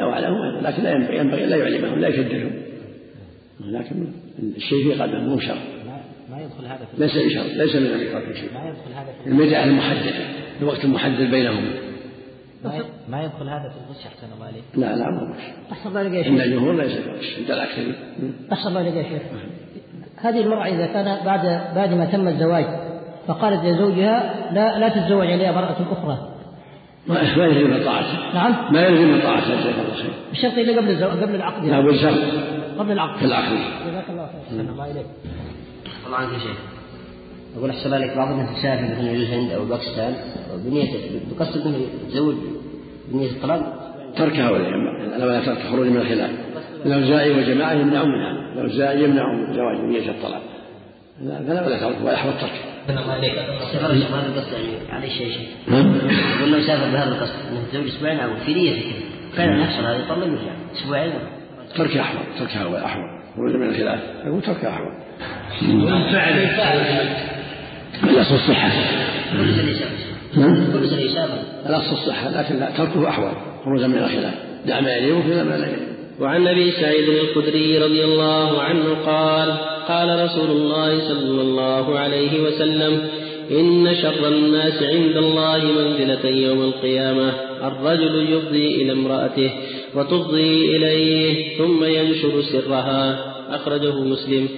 الله اعلم لكن لا ينبغي ينبغي لا يعلمهم لا يشددهم. لكن الشيء في قلبه مو شر. ما يدخل هذا في ليس بشر ليس من الإقرار في شيء. ما يدخل هذا في المجاعة المحددة الوقت المحدد بينهم. ما يدخل هذا في الغش احسن الله عليك لا لا ما غش. أحسن الله عليك يا شيخ. الجمهور ليس بغش عند الاكثرين أحسن الله عليك يا شيخ. هذه المرأة إذا كان بعد بعد ما تم الزواج فقالت لزوجها لا لا تتزوج عليها امرأة أخرى. ما ما يلزم من طاعته. نعم. ما يلزم من طاعته جزاك الله خير بشرط إلا قبل الزواج قبل العقد لا بل شرط قبل العقد. في العقد. جزاك الله خير. أحسن الله إليك الله عنك يا شيخ. أقول أحسن عليك بعض الناس تسافر مثلا إلى الهند أو باكستان بنية بقصد أنه يتزوج بنية الطلاق؟ تركها ولا ترك خروج من الخلاف. الأوزاعي وجماعة يمنعون منها الأوزاعي يمنعون من زواج بنية الطلاق. فلا ولا ترك ولا يحفظ ترك الله عليك. سافر بهذا القصد يعني عليه شيء شيء نعم. يقول لو سافر بهذا القصد إنه يتزوج أسبوعين أو في نيته كذا فعلا يحصل هذا يطلق ويرجع أسبوعين تركها أحوط تركها هو أحوط خروج من الخلاف. يقول تركها أحوط الأصل الصحة. كل سنة يسافر. نعم. كل سنة يسافر. الأصل الصحة لكن لا تركه أحوط خروجا من الخلاف. دع ما يليه وكذا ما لا يليه وعن أبي سعيد الخدري رضي الله عنه قال قال رسول الله صلى الله عليه وسلم إن شر الناس عند الله منزلة يوم القيامة. الرجل يفضي إلى امرأته وتفضي إليه ثم ينشر سرها. أخرجه مسلم.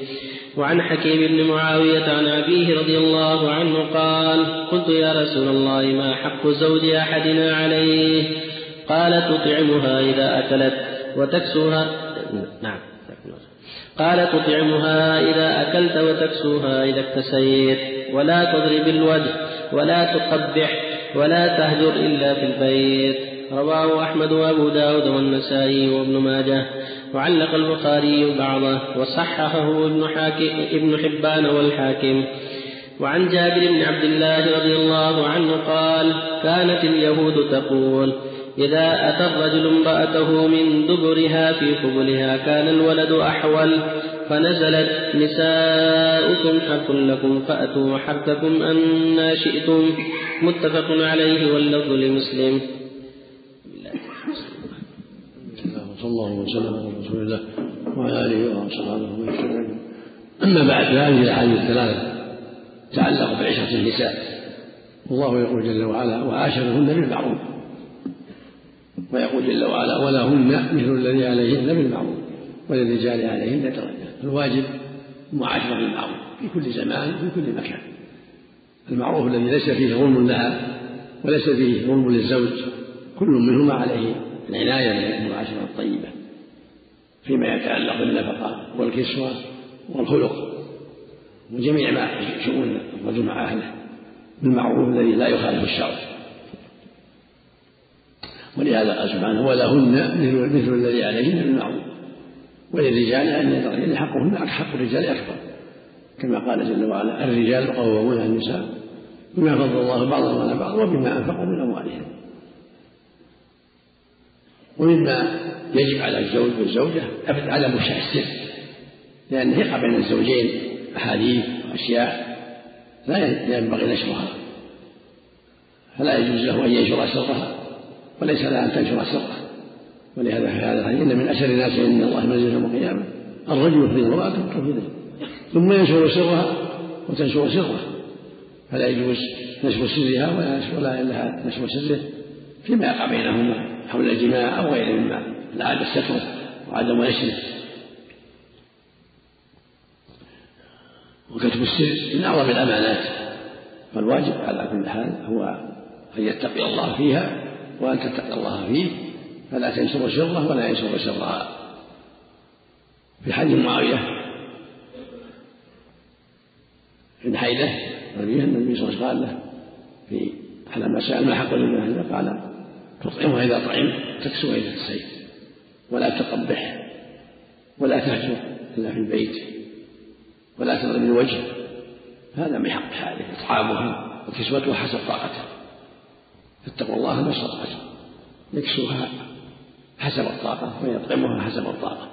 وعن حكيم بن معاوية عن أبيه رضي الله عنه قال قلت يا رسول الله ما حق زوج أحدنا عليه؟ قال تطعمها إذا أكلت وتكسوها. نعم. قال تطعمها إذا أكلت وتكسوها إذا اكتسيت. ولا تضرب الوجه ولا تقبح ولا تهجر إلا في البيت. رواه أحمد وأبو داود والنسائي وابن ماجه. وعلق البخاري بعضه وصححه ابن, حاكم ابن حبان والحاكم. وعن جابر بن عبد الله رضي الله عنه قال كانت اليهود تقول إذا أتى الرجل امرأته من دبرها في قبلها كان الولد أحول فنزلت نساؤكم حرث لكم فأتوا حرثكم أنا شئتم. متفق عليه واللفظ لمسلم. صلى الله وسلم على رسول الله وعلى اله واصحابه ومن أما بعد فهذه الأحاديث الثلاثة تتعلق بعشرة النساء. والله يقول جل وعلا وعاشرهن بالمعروف. ويقول جل وعلا ولهن مثل الذي عليهن بالمعروف وللرجال عليهن درجة الواجب المعاشرة بالمعروف في كل زمان وفي كل مكان. المعروف الذي ليس فيه ظلم لها وليس فيه ظلم للزوج كل منهما عليه العناية بالمعاشرة الطيبة فيما يتعلق بالنفقة والكسوة والخلق وجميع ما شؤون الرجل مع أهله. بالمعروف الذي لا يخالف الشرع. ولهذا قال سبحانه ولهن مثل, الذي عليهن بالمعروف وللرجال يعني حقهن حق الرجال أكبر. كما قال جل وعلا الرجال قوامون على النساء بما فضل الله بعضهم على بعض وبما أنفقوا من أموالهم. ومما يجب على الزوج والزوجة أبد عدم إفشاء السر لأن يقع بين الزوجين أحاديث وأشياء لا ينبغي نشرها. فلا يجوز له أن ينشر سرها وليس لها أن تنشر سره ولهذا في هذا الحديث إن من أشر الناس عند الله منزل يوم القيامة الرجل يفضي امرأته تفضيه ثم ينشر سرها وتنشر سره. فلا يجوز نشر سرها ولا ولا لها نشر سره فيما يقع بينهما حول الجماع أو غيره مما. العادة ستره وعدم نشره وكتب السر من أعظم الأمانات. فالواجب على كل حال هو أن يتقي الله فيها وأن تتقي الله فيه فلا تنشر سره ولا ينشر سرها في حديث معاوية في حيدة نبيه النبي صلى الله عليه وسلم قال له في على ما سأل ما حق لله قال تطعمها إذا طعمت تكسوها إذا تسيت ولا تقبح ولا تهجر إلا في البيت ولا تضرب الوجه. هذا من حق حاله إطعامها وكسوتها حسب طاقته. فاتقوا الله ما استطعتم يكسوها حسب الطاقة ويطعمها حسب الطاقة.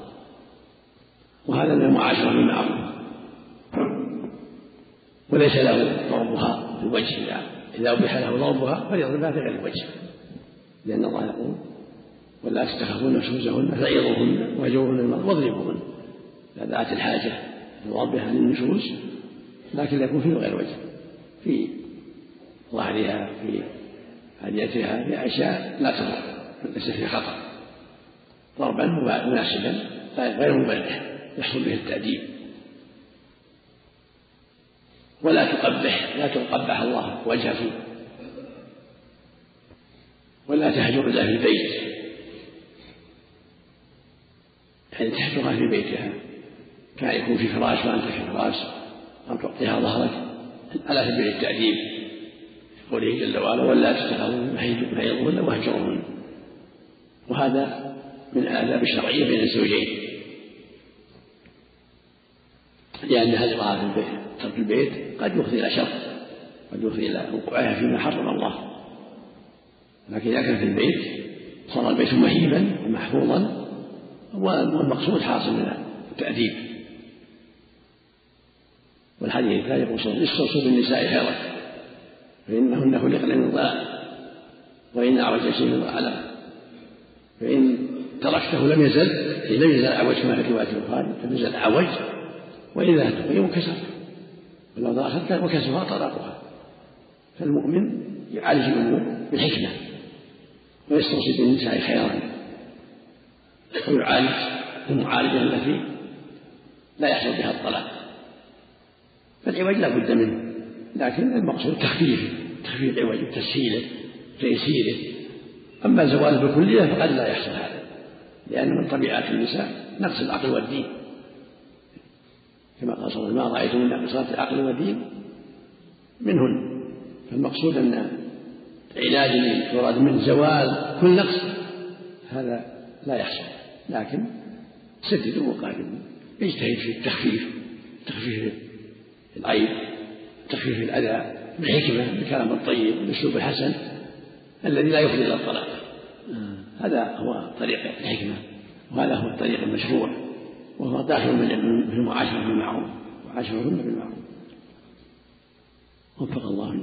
وهذا من المعاشرة بالمعروف وليس له ضربها في الوجه. إذا إذا أبيح له ضربها فليضربها في غير الوجه. لأن الله يقول ولا تخافون نشوزهن فعظوهن واهجروهن المرض واضربوهن. ذات الحاجة الواضحة للنشوز لكن يكون في غير وجه. في ظهرها في هديتها في أشياء لا تضر ليس فيها خطر. ضربا مناسبا غير مبرح يحصل به التأديب. ولا تقبح لا تقبح الله وجهك ولا تهجر له في البيت. يعني تهجرها في بيتها. كان يكون في فراش وأنت في فراش أو تعطيها ظهرك. على سبيل التأديب. قوله جل وعلا ولا تتخذوا محيضهن واهجرهن وهذا من الآداب الشرعية بين الزوجين. لأن هجرها في ترك البيت قد يفضي إلى شر قد يفضي إلى وقوعها فيما حرم الله. لكن إذا كان في البيت صار البيت مهيبا ومحفوظا والمقصود حاصل من التأديب. والحديث الثاني يقول صلى استوصوا بالنساء خيرا. فإنهن خلقن من ضلال وإن أعوج شيء ضلال فإن تركته لم يزل لم يزل أعوج كما في رواية البخاري لم يزل أعوج وإذا تقيم كسر ولو أخذتها وكسرها طلاقها. فالمؤمن يعالج الأمور بالحكمة ويستوصي بالنساء خيرا. ويعالج المعالجة التي لا يحصل بها الطلاق. فالعوج لا بد منه. لكن المقصود تخفيفه تخفيف العوج وتسهيله تيسيره. أما زواله بالكلية فقد لا يحصل هذا لأن من طبيعات النساء نقص العقل والدين. كما قال صلى الله عليه وسلم ما رأيت من ناقصات العقل والدين منهن. فالمقصود أن العلاج الذي يراد من زوال كل نقص هذا لا يحصل. لكن سددوا وقاربوا اجتهد في التخفيف تخفيف العيب تخفيف الأذى بالحكمة بالكلام الطيب بالأسلوب الحسن الذي لا يفضي إلى الطلاق. هذا هو طريق الحكمة وهذا هو الطريق المشروع وهو داخل في المعاشرة بالمعروف وعاشرهن بالمعروف. وفق الله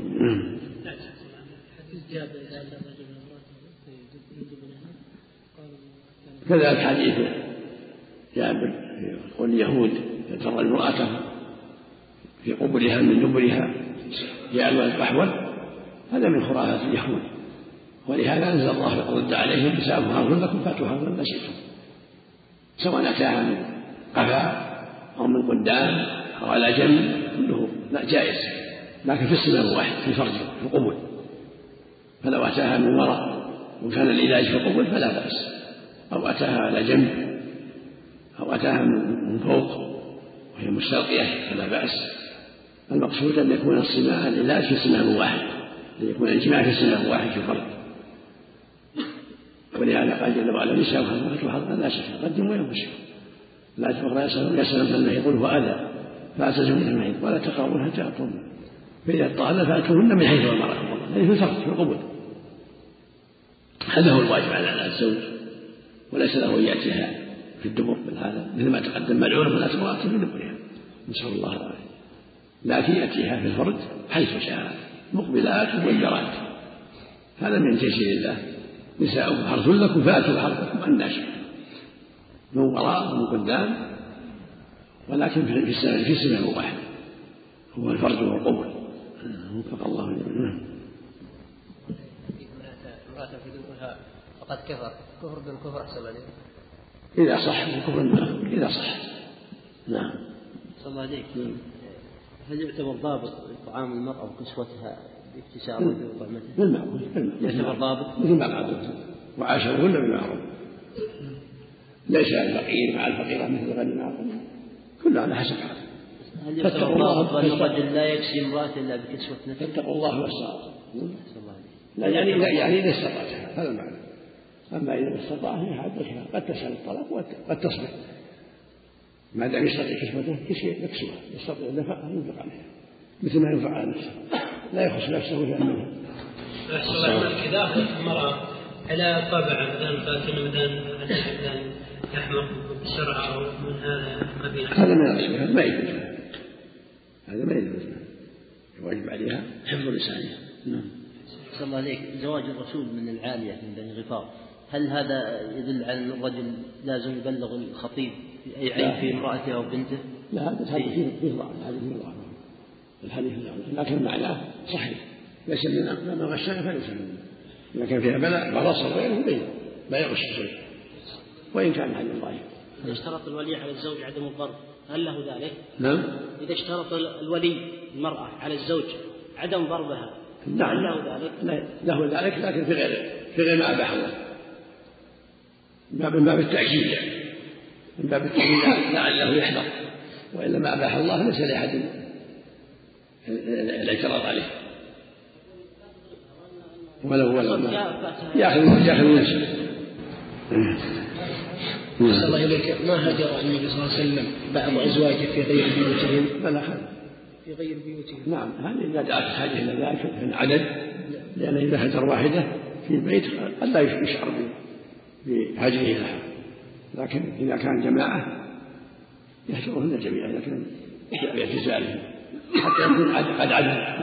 كذلك حديث جابر يقول اليهود ترى المرأة في قبلها من دبرها في ألوان الأحول هذا من خرافات اليهود. ولهذا أنزل الله رد عليهم نساءهم هارون لكم فاتوا هارون ما شئتم. سواء أتاها من قفا أو من قدام أو على جنب كله لا جائز. لكن في السنة واحد في فرجه في القبل فلو أتاها من وراء وكان العلاج في القبل فلا بأس. أو أتاها على جنب أو أتاها من فوق وهي مستلقية فلا بأس. المقصود أن يكون الصماء العلاج في سماء واحد ليكون الاجتماع في سماء واحد في فرد ولهذا قال جل وعلا نساء حرمة حرمة لا شك قدموا وينفسكم لا تفرق يسألون يسألون المحيط قل هو أذى. فاعتزلوا من المحيط ولا تقربون حتى يطهرن فإذا طهرن فأتوهن من حيث أمركم الله هذه في الفرد في القبول هذا هو الواجب على الزوج وليس له أن يأتيها في الدبر بل هذا مثل ما تقدم ملعونة ولا امرأة في دبرها نسأل الله العافية. لكن يأتيها في الفرج حيث شاء مقبلات مدبرات هذا من تيسير الله. نساؤكم حرث لكم فأتوا حرثكم أن شئتم من وراء ومن قدام ولكن في السنة في سنة واحد. هو الفرج والقبول وفق الله جميعا امرأة في دبرها فقد كفر. كفر دون كفر أحسن إذا صح الكفر إذا صح. نعم. صلى الله عليك هل يعتبر ضابط طعام المرأة وكسوتها باكتسابه وطعمته؟ بالمعروف يعتبر ضابط؟ مثل ما قال وعاشرهن بالمعروف ليس الفقير مع الفقيرة مثل الغني مع الغني كله على حسب حاله. هل يعتبر ضابط أن الرجل لا يكسي امرأته إلا بكسوة نفسه؟ فاتقوا الله والصلاة لا يعني لا يعني إذا استطعتها هذا المعنى. أما إذا استطاع هي حدثها قد تسأل الطلاق وقد تصبر ما دام يستطيع كسوته يكسوها يستطيع النفقة ينفق عليها مثل ما ينفق على نفسه. لا يخص نفسه شيئا منها إذا المرأة على طبع مثلا فاتن مثلا مثلا يحمر بسرعة أو من هذا هذا من ما يجوز هذا ما يجوز الواجب عليها حفظ لسانها. نعم. صلى الله عليك. زواج الرسول من العالية من بني غفار. هل هذا يدل على أن الرجل لازم يبلغ الخطيب في أي عيب في امرأته أو بنته؟ لا هذا فيه فيه ضعف الحديث فيه ضعف. الحديث ضعف. لكن معناه صحيح. ليس من من غشنا فليس منه إذا كان فيها بلاء برص غيره بين لا يغش الزوج وإن كان الحديث ضعيف. إذا اشترط الولي على الزوج عدم الضرب هل له ذلك؟ نعم. إذا اشترط الولي المرأة على الزوج عدم ضربها نعم. هل له ذلك؟ له ذلك لكن في غير في غير ما أباح الله من باب التأكيد. يعني من باب التأكيد لعله يحذر. وإلا ما أباح الله ليس لأحد الاعتراض عليه. ولو ولو ياخذ يأخذ نفسه. أحسن الله إليك ما هجر النبي صلى الله عليه وسلم بعض أزواجه في غير بيوتهم؟ بلى في غير بيوتهم. نعم هذه إذا دعت الحاجة إلى ذلك في العدد. لأن إذا هجر واحدة في البيت قد لا يشعر بهجره لها لكن إذا كان جماعة يهجرهن جميعا إذا كان باعتزالهم حتى يكون قد عدل.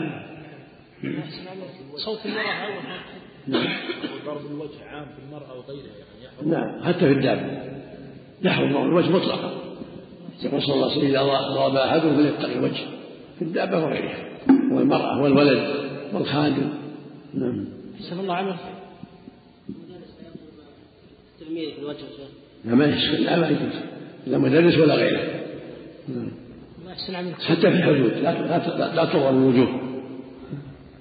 صوت المرأة عورة نعم. ضرب الوجه عام في المرأة وغيرها يعني نعم. حتى في الدابة يحرم ضرب الوجه مطلقا. يقول صلى الله عليه وسلم إذا ضرب أحدهم فليتقي الوجه. في الدابة وغيرها. والمرأة والولد والخادم نعم. حسن الله عمل تلميذ الوجه لا ما يشكل لا ما يجوز. لا مدرس ولا غيره. نعم. الله يحسن عملك حتى في الحدود. لا لا لا تضرب الوجوه.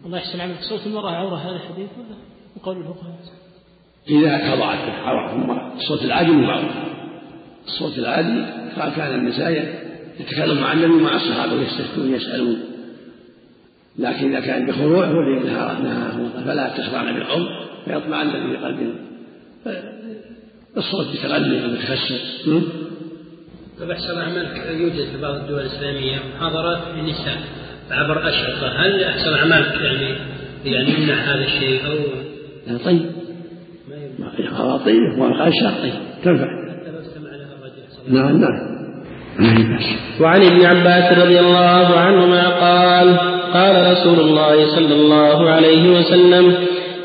الله يحسن عملك صوت المرأة عورة هذا الحديث ولا؟ وقول الفقهاء. إذا خضعت عورة الصوت العادي مو الصوت العادي كان النساء يتكلم مع النبي ومع الصحابة ويستفتون يسألون لكن إذا كان بخضوع نهاهم فلا تخضعن بالقول فيطمع الذي في قلبهم الصوت بتغني أو طيب أحسن عملك يوجد في بعض الدول الإسلامية محاضرات للنساء عبر أشرطة هل أحسن أعمالك يعني يعني يمنع هذا الشيء أو لا طيب. ما طيب وقال طيب تنفع. نعم نعم. وعن ابن عباس رضي الله عنهما قال قال رسول الله صلى الله عليه وسلم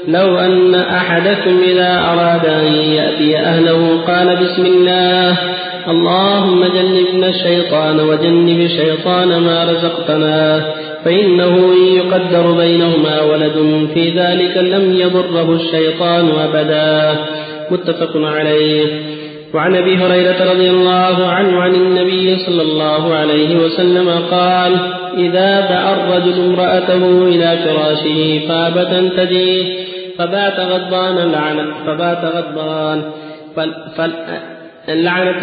لو أن أحدكم إذا أراد أن يأتي أهله قال بسم الله اللهم جنبنا الشيطان وجنب الشيطان ما رزقتنا فإنه إن يقدر بينهما ولد في ذلك لم يضره الشيطان أبدا. متفق عليه. وعن أبي هريرة رضي الله عنه عن النبي صلى الله عليه وسلم قال إذا دعا الرجل امرأته إلى فراشه فابت تجيه فبات غضبان لعنت فبات غضبان. فل فل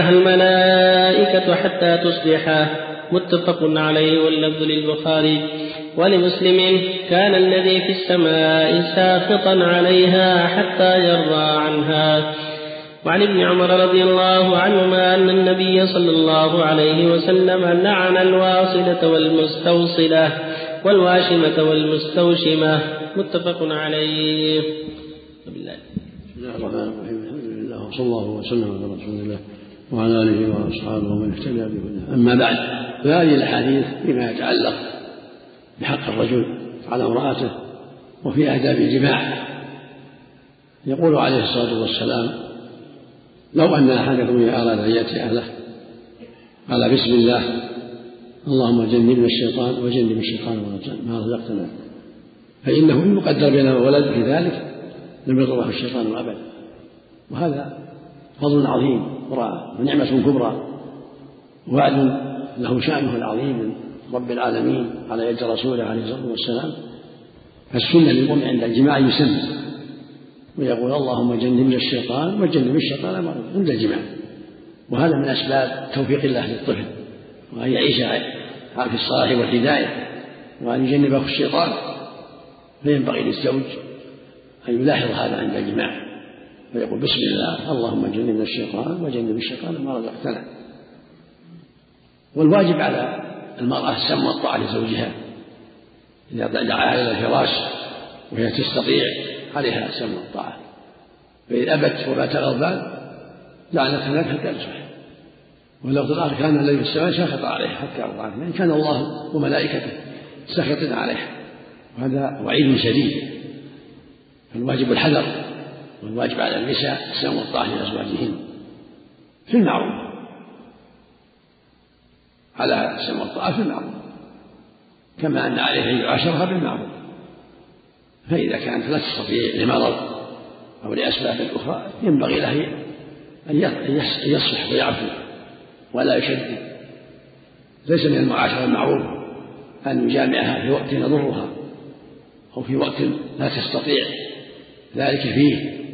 الملائكة حتى تصبح متفق عليه واللفظ للبخاري. ولمسلم كان الذي في السماء ساخطا عليها حتى يرضى عنها. وعن ابن عمر رضي الله عنهما أن النبي صلى الله عليه وسلم لعن الواصلة والمستوصلة والواشمة والمستوشمة. متفق عليه. بالله. بسم الله الرحمن الرحيم. الحمد لله وصلى الله وسلم على رسول الله وعلى آله وأصحابه ومن اهتدى بهداه. أما بعد فهذه الأحاديث فيما يتعلق بحق الرجل على امرأته وفي آداب الجماع. يقول عليه الصلاة والسلام لو أن أحدكم إذا أراد أن يأتي أهله قال بسم الله اللهم جنبنا الشيطان وجنب الشيطان ما رزقتنا فإنه إن يقدر بينه ولد في ذلك لم يضره الشيطان أبدا وهذا فضل عظيم ونعمة كبرى وعد له شأنه العظيم من رب العالمين على يد رسوله عليه الصلاة والسلام. فالسنة للمؤمن عند الجماع يسمى ويقول اللهم جنبنا الشيطان وجنب الشيطان عند الجماع. وهذا من أسباب توفيق الله للطفل وأن يعيش في الصلاح والهداية. وأن يجنبه الشيطان. فينبغي للزوج أن يلاحظ هذا عند الجماع ويقول بسم الله اللهم جنبنا الشيطان وجنب الشيطان ما رزقتنا والواجب على المرأة السمع والطاعة لزوجها إذا دعاها إلى الفراش وهي تستطيع عليها السمع والطاعة. فإن أبت وبات غضبان لعنتها لك حتى يصبح. ولو الآخر كان الذي في السماء سخط عليه حتى عنه يعني كان الله وملائكته سخطين عليه وهذا وعيد شديد فالواجب الحذر والواجب على النساء السلام والطاعة لأزواجهن في المعروف. على السلام والطاعة في المعروف كما أن عليه أن يعاشرها بالمعروف. فإذا كانت لا تستطيع لمرض أو لأسباب أخرى ينبغي له أن يصلح ويعفو ولا يشدد. ليس من المعاشرة المعروف أن يجامعها في وقت يضرها. أو في وقت لا تستطيع ذلك فيه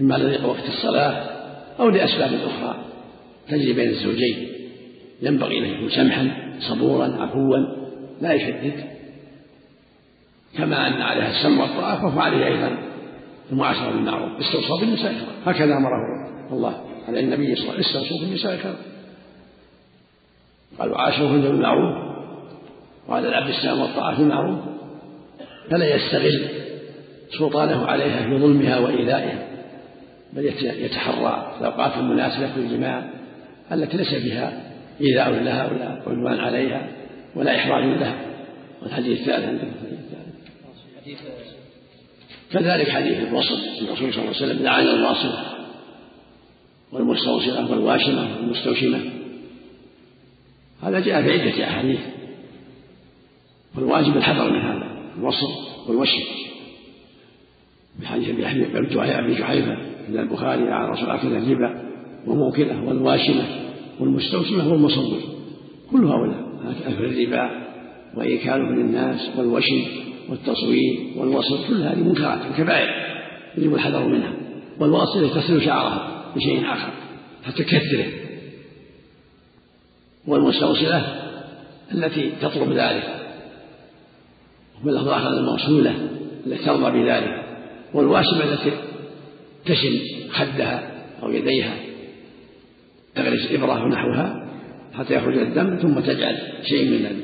إما لضيق وقت الصلاة أو لأسباب أخرى. تجري بين الزوجين. ينبغي أن يكون سمحا صبورا عفوا لا يشدد. كما أن عليها السمع والطاعة فهو عليه أيضا المعاشرة بالمعروف. استوصى بالنساء هكذا أمره الله. على النبي صلى الله عليه وسلم استوصوا بالنساء خيرا قال بالمعروف. وعلى العبد السلام والطاعة بالمعروف فلا يستغل سلطانه عليها في ظلمها وإيذائها بل يتحرى الأوقات المناسبة في الجماع التي ليس فيها إيذاء لها ولا عدوان عليها ولا إحراج لها. والحديث الثالث كذلك حديث الوصل الرسول صلى الله عليه وسلم لعن الواصلة والمستوصلة والواشمة والمستوشمة. هذا جاء في عدة أحاديث والواجب الحذر من هذا. الوصل والوشم بحديث أبي جحيفه عند البخاري على رسول الله الربا وموكله والواشمة والمستوشمه والمصور كل هؤلاء اكل الربا وايكاله للناس والوشم والتصوير والوصل كل هذه منكرات وكبائر يجب الحذر منها. والواصل تصل شعرها بشيء آخر حتى تكثره والمستوصله التي تطلب ذلك. واللفظ اخر الموصوله التي ترضى بذلك والواشمه التي تشم خدها أو يديها تغرس إبرة ونحوها حتى يخرج الدم ثم تجعل شيء من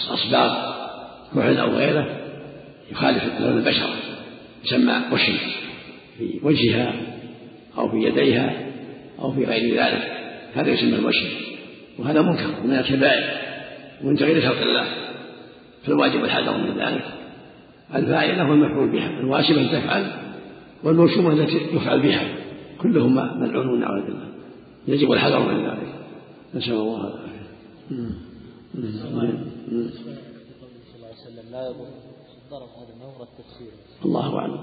الأصباغ كحل أو غيره يخالف لون البشرة يسمى وشم في وجهها أو في يديها أو في غير ذلك هذا يسمى الوشم وهذا منكر من الكبائر ومن تغيير خلق الله. فالواجب الحذر من ذلك. الفاعلة والمفعول بها الواشمة تفعل والموشومة التي يفعل بها. كلهما ملعونون نعوذ بالله. يجب الحذر من ذلك. نسأل الله العافية. لا يضر الضرر هذا ما التفسير الله أعلم.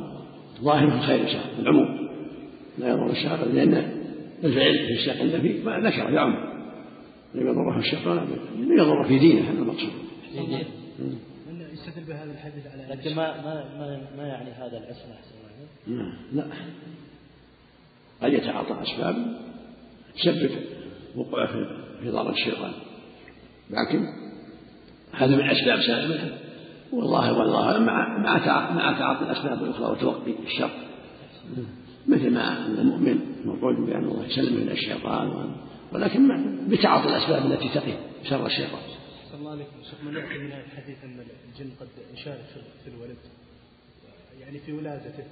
ظاهر الخير إن شاء الله العموم. لا يضر الشهر لأن الفعل في الشيخ النبي ما ذكر يعم. لم يضره الشيطان لم يضر في دينه هذا المقصود. يستدل بهذا الحديث على لكن ما ما ما, ما يعني هذا العصمة نعم لا. قد يتعاطى أسباب تسبب وقوع في ضرر الشيطان. لكن هذا من أسباب سالمة والله والله مع مع مع تعاطي الأسباب الأخرى وتوقي الشر. مثل ما أن المؤمن موعود بأن الله يسلم من الشيطان ولكن بتعاطي الأسباب التي تقي شر الشيطان. الله عليكم شيخ من يأتي من الحديث أن الجن قد يشارك في الولد. يعني في ولادته.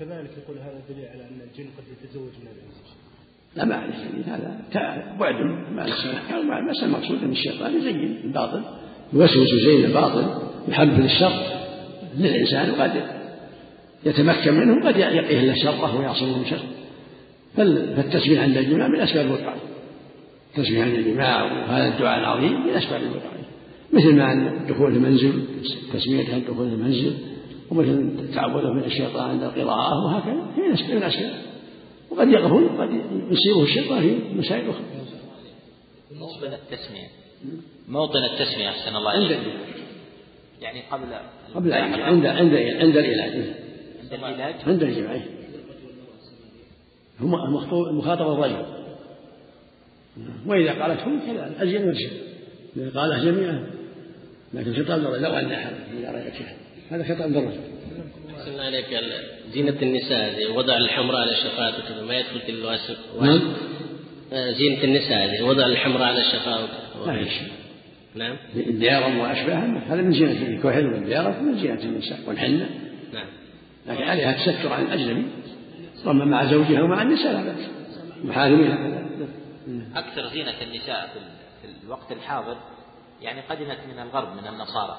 كذلك يقول هذا دليل على أن الجن قد يتزوج من الإنس. لا ما عليه. هذا بعد ما السنة بس المقصود أن الشيطان يزين الباطل. يوسوس زين الباطل. يحبب الشر للإنسان وقد يتمكن منه وقد يقيه له شره ويعصمه من شره. فالتسبيح عند الجماع من أسباب الوقاية عند الجماع وهذا الدعاء العظيم من أسباب الوقاية مثل ما أن دخول المنزل تسمية عند دخول المنزل ومثل تعوذه من الشيطان عند القراءة وهكذا. هي من أسباب وقد يغفل وقد يصيبه الشيطان في مسائل أخرى. بالنسبة للتسمية موطن التسمية أحسن الله عند يعني قبل قبل عند عند عند العلاج. عند العلاج؟ عند الجماع هم المخاطب الرجل. وإذا قالت هم كذا أزين وجه إذا قالها جميعا. لكن خطاب للرجل لو أن أحد إذا رأيت هذا خطاب للرجل أحسن عليك. زينة النساء وضع الحمراء على الشفاة وكذا ما يدخل في الواسع. نعم. آه، زينة النساء زي وضع الحمراء على الشفاة لا يشفى نعم. الديارة وأشباهها هذا من زينة الكحل والديارة من زينة النساء والحنة. نعم. لكن عليها تستر عن الأجنبي. رغم مع زوجها ومع النساء لا بأس. محارمها أكثر زينة النساء في الوقت الحاضر يعني قدمت من الغرب من النصارى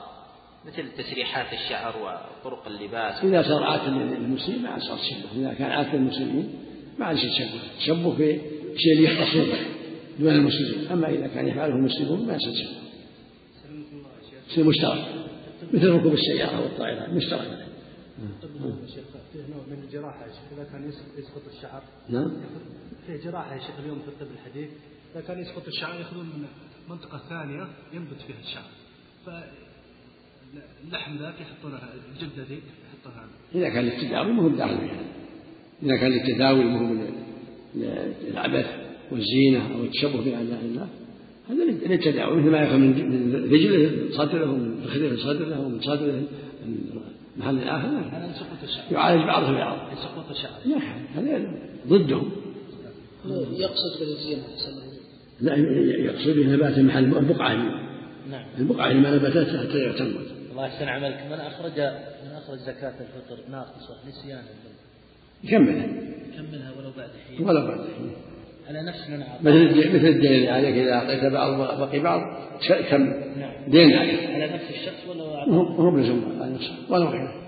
مثل تسريحات الشعر وطرق اللباس. إذا صار عادة للمسلمين ما صار تشبه إذا كان عادة للمسلمين ما عاد شيء تشبه تشبه في شيء اللي يختص دون المسلمين. أما إذا كان يفعله المسلمون ما يصير تشبه يصير مشترك. مثل ركوب السيارة والطائرة. مشترك. فيه نوع من الجراحة يا شيخ إذا كان يسقط الشعر. نعم. فيه جراحة يا شيخ اليوم في الطب الحديث. إذا كان يسقط الشعر يأخذون من منطقة ثانية ينبت فيها الشعر. فاللحم ذاك يحطونها الجلدة ذي يحطونها. إذا كان للتداوي ما هو داخل فيها إذا كان للتداوي ما هو العبث والزينة أو التشبه بأعداء الله. هذا للتداوي مثل ما يأخذ من رجله صدره ومن صدره ومن صدره من محل آخر هذا سقوط الشعر يعالج بعضه ببعض سقوط الشعر لا هذا ضدهم. يقصد بالزينة لا يقصد به نبات محل البقعة. نعم. البقعة اللي ما نبتت حتى تنبت الله يحسن عملك. من أخرج من أخرج زكاة الفطر ناقصة نسيانا. يكملها كملها ولو بعد حين؟ ولا بعد حين. على نفس من أعطى مثل الدين مثل الدين اللي عليك إذا أعطيت بعض بقي بعض كم؟ نعم. دين عليك على نفس الشخص ولا هو بلزوم على نفسه ولا غيره.